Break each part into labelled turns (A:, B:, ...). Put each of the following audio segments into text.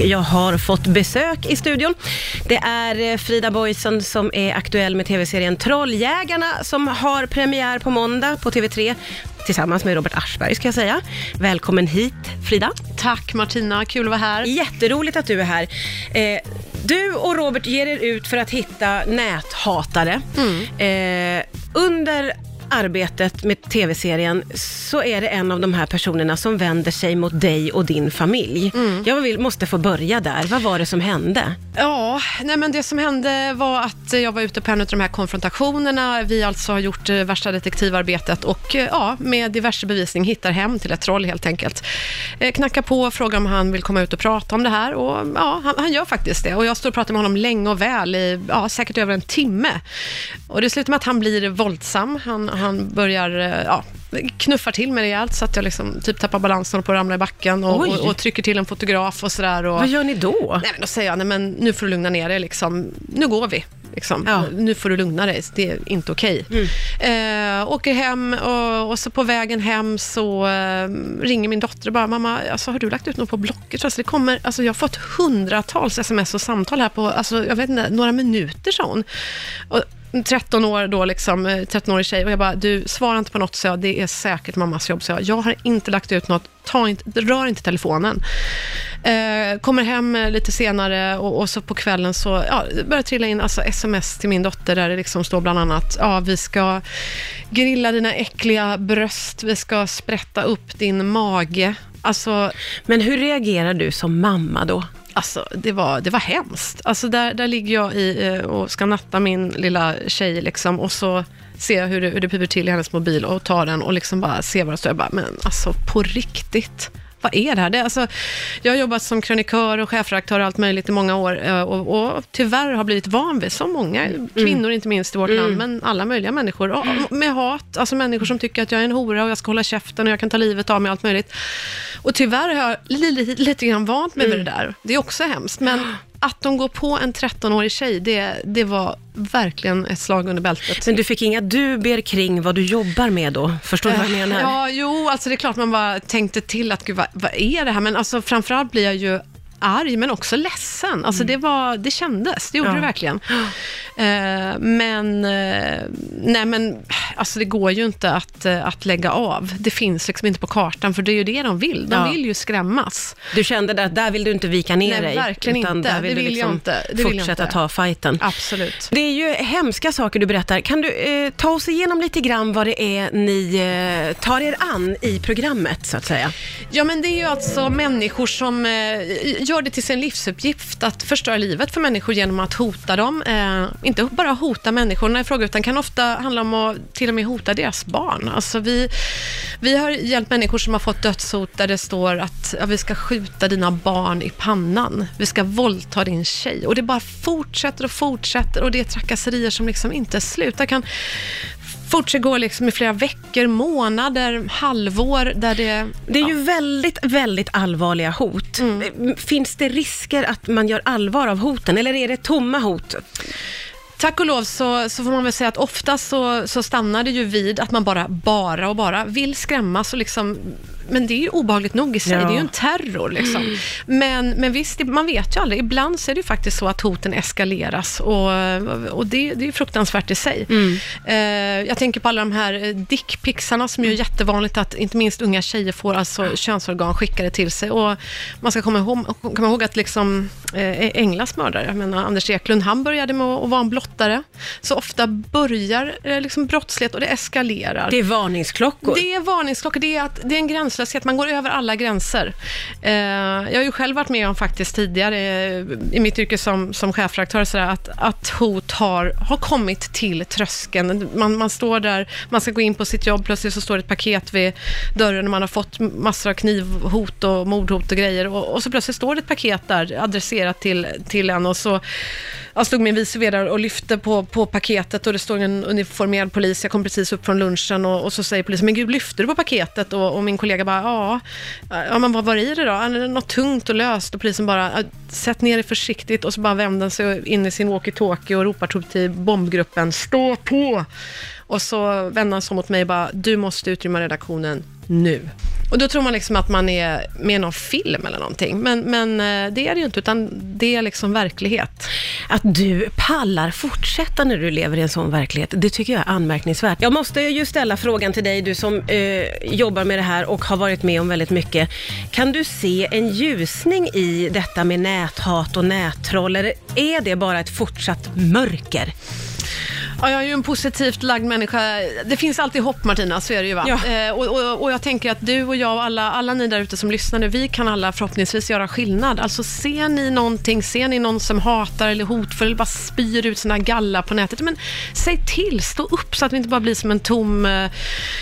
A: Jag har fått besök i studion. Det är eh, Frida Boysen som är aktuell med tv-serien Trolljägarna som har premiär på måndag på TV3 tillsammans med Robert Aschberg ska jag säga. Välkommen hit Frida.
B: Tack Martina, kul att vara här.
A: Jätteroligt att du är här. Eh, du och Robert ger er ut för att hitta näthatare. Eh, under arbetet med tv-serien så är det en av de här personerna som vänder sig mot dig och din familj. Jag vill, måste få börja där. Vad var det som hände?
B: Ja, nej men det som hände var att jag var ute på en av de här konfrontationerna. Vi alltså har gjort eh, värsta detektivarbetet och eh, ja, med diverse bevisning hittar hem till ett troll helt enkelt. Eh, knackar på, frågar om han vill komma ut och prata om det här och ja, han, han gör faktiskt det. Och jag står och pratar med honom länge och väl i ja, säkert över en timme. Och det slutar med att han blir våldsam. Han, han börjar, eh, ja, knuffar till mig rejält så att jag liksom typ tappar balansen och på att ramla i backen och, och, och trycker till en fotograf och sådär. Och,
A: Vad gör ni då?
B: Nej, men då säger jag, nej men nu får du lugna ner dig, liksom. nu går vi. Liksom.
A: Ja.
B: Nu får du lugna dig, det är inte okej. Eh, åker hem och, och så på vägen hem så eh, ringer min dotter och bara, mamma, alltså, har du lagt ut något på Blocket? Alltså, det kommer, alltså, jag har fått hundratals sms och samtal här på, alltså, jag vet inte, några minuter, sa hon. Och, 13 år då, liksom, eh, 13-årig tjej och jag bara, du svarar inte på något, så jag, det är säkert mammas jobb, så jag, jag har inte lagt ut något, ta inte, rör inte telefonen. Eh, kommer hem eh, lite senare och, och så på kvällen så ja, det börjar trilla in alltså, sms till min dotter där det liksom står bland annat, ja vi ska grilla dina äckliga bröst, vi ska sprätta upp din mage. Alltså,
A: Men hur reagerar du som mamma då?
B: Alltså, det var, det var hemskt. Alltså, där, där ligger jag i, eh, och ska natta min lilla tjej liksom, och så ser jag hur det, hur det piper till i hennes mobil och tar den och liksom bara ser vad det står. Jag bara, men alltså på riktigt. Vad är det här? Det, alltså, jag har jobbat som krönikör och chefredaktör och allt möjligt i många år eh, och, och tyvärr har blivit van vid, som många kvinnor inte minst i vårt land, men alla möjliga människor, och, med hat, alltså människor som tycker att jag är en hora och jag ska hålla käften och jag kan ta livet av mig och allt möjligt. Och tyvärr har jag li, li, lite grann vant mig vid det där. Det är också hemskt, men att de går på en 13-årig tjej, det, det var verkligen ett slag under bältet.
A: Men du fick inga dubier kring vad du jobbar med då? Förstår du vad jag menar?
B: Ja, jo, alltså det är klart man bara tänkte till att, gud, vad, vad är det här? Men alltså framförallt blir jag ju arg, men också ledsen. Alltså det, var, det kändes, det gjorde
A: Ja.
B: det verkligen. Eh, men, eh, nej men, alltså det går ju inte att, eh, att lägga av. Det finns liksom inte på kartan, för det är ju det de vill. De
A: Ja.
B: vill ju skrämmas.
A: Du kände att där vill du inte vika ner
B: Nej,
A: dig?
B: verkligen
A: utan
B: inte.
A: Där vill
B: Det
A: du
B: vill jag
A: liksom
B: inte. Det jag
A: fortsätta
B: inte.
A: ta fighten.
B: Absolut.
A: Det är ju hemska saker du berättar. Kan du eh, ta oss igenom lite grann vad det är ni eh, tar er an i programmet, så att säga?
B: Ja, men det är ju alltså människor som gör det till sin livsuppgift att förstöra livet för människor genom att hota dem. Inte bara hota människorna i fråga, utan kan ofta handla om att till och med hota deras barn. Alltså vi, vi har hjälpt människor som har fått dödshot där det står att ja, vi ska skjuta dina barn i pannan. Vi ska våldta din tjej. Och det bara fortsätter och fortsätter och det är trakasserier som liksom inte slutar. Kan fortsätta liksom i flera veckor, månader, halvår där det...
A: Det är ju väldigt, väldigt allvarliga hot.
B: Mm.
A: Finns det risker att man gör allvar av hoten, eller är det tomma hot?
B: Tack och lov så, så får man väl säga att ofta så, så stannar det ju vid att man bara, bara och bara vill skrämmas och liksom men det är ju obehagligt nog i sig,
A: Ja.
B: det är ju en terror. Liksom. Men, men visst, man vet ju aldrig. Ibland så är det ju faktiskt så att hoten eskaleras och, och det, det är fruktansvärt i sig. Eh, jag tänker på alla de här eh, dickpixarna som ju är jättevanligt att inte minst unga tjejer får alltså könsorgan skickade till sig. Och man ska komma ihåg, komma ihåg att liksom, eh, Englas mördare, jag menar Anders Eklund, han började med att, vara en blottare. Så ofta börjar eh, liksom brottslighet och det eskalerar.
A: Det är varningsklockor.
B: Det är varningsklockor, det är, att, det är en gränslöshet, man går över alla gränser. Eh, jag har ju själv varit med om faktiskt tidigare eh, i mitt yrke som, som chefredaktör, att, att hot har, har kommit till tröskeln. Man, man står där, man ska gå in på sitt jobb, plötsligt så står det ett paket vid dörren och man har fått massor av knivhot och mordhot och grejer och, och så plötsligt står det ett paket där adresserat till, till en och så jag stod min vice vd och lyfte på, på paketet och det stod en uniformerad polis. Jag kom precis upp från lunchen och, och så säger polisen, men gud, lyfte du på paketet? Och, och min kollega bara, ja, ja men vad var det i det då? Det Något tungt och löst och polisen bara, sätt ner det försiktigt och så bara vänder den sig in i sin walkie-talkie och ropar typ till bombgruppen, stå på! Och Och så vände han sig mot mig och bara, du måste utrymma redaktionen nu. Och då tror man liksom att man är med i någon film eller någonting. Men, men eh, det är det ju inte, utan det är liksom verklighet.
A: Att du pallar fortsätta när du lever i en sån verklighet, det tycker jag är anmärkningsvärt. Jag måste ju ställa frågan till dig, du som eh, jobbar med det här och har varit med om väldigt mycket. Kan du se en ljusning i detta med näthat och nättroll, eller är det bara ett fortsatt mörker?
B: Ja, jag är ju en positivt lagd människa. Det finns alltid hopp Martina, så är det ju va?
A: Ja.
B: Eh, och, och, och jag tänker att du och jag och alla, alla ni där ute som lyssnar nu, vi kan alla förhoppningsvis göra skillnad. Alltså ser ni någonting, ser ni någon som hatar eller hotfull eller bara spyr ut sina galla på nätet, men säg till, stå upp så att vi inte bara blir som en tom, eh,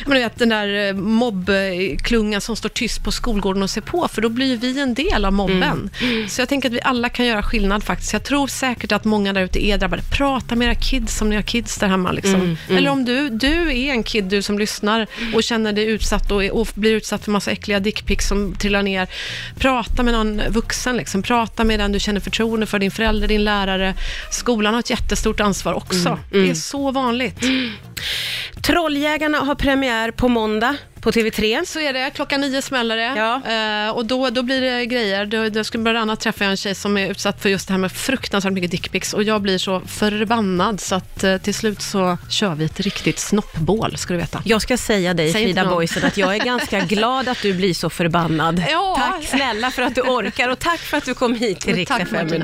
B: menar, vet, den där eh, mobbklungan som står tyst på skolgården och ser på, för då blir vi en del av mobben. Så jag tänker att vi alla kan göra skillnad faktiskt. Jag tror säkert att många där ute är drabbade. Prata med era kids om ni har kids där hemma. Liksom. Eller om du, du är en kid, du som lyssnar och känner dig utsatt och, och blir utsatt för massa äckliga dickpics som trillar ner. Prata med någon vuxen, liksom. prata med den du känner förtroende för, din förälder, din lärare. Skolan har ett jättestort ansvar också. Det är så vanligt.
A: Trolljägarna har premiär på måndag på TV3.
B: Så är det, klockan nio smäller det.
A: Ja.
B: Eh, och då, då blir det grejer. Då, då skulle bland annat träffa en tjej som är utsatt för just det här med fruktansvärt mycket dickpics och jag blir så förbannad så att eh, till slut så kör vi ett riktigt snoppbål, ska du veta.
A: Jag ska säga dig,
B: Säg
A: Frida. Boysen, att jag är ganska glad att du blir så förbannad.
B: Ja.
A: Tack snälla för att du orkar och tack för att du kom hit till FM
B: Martina.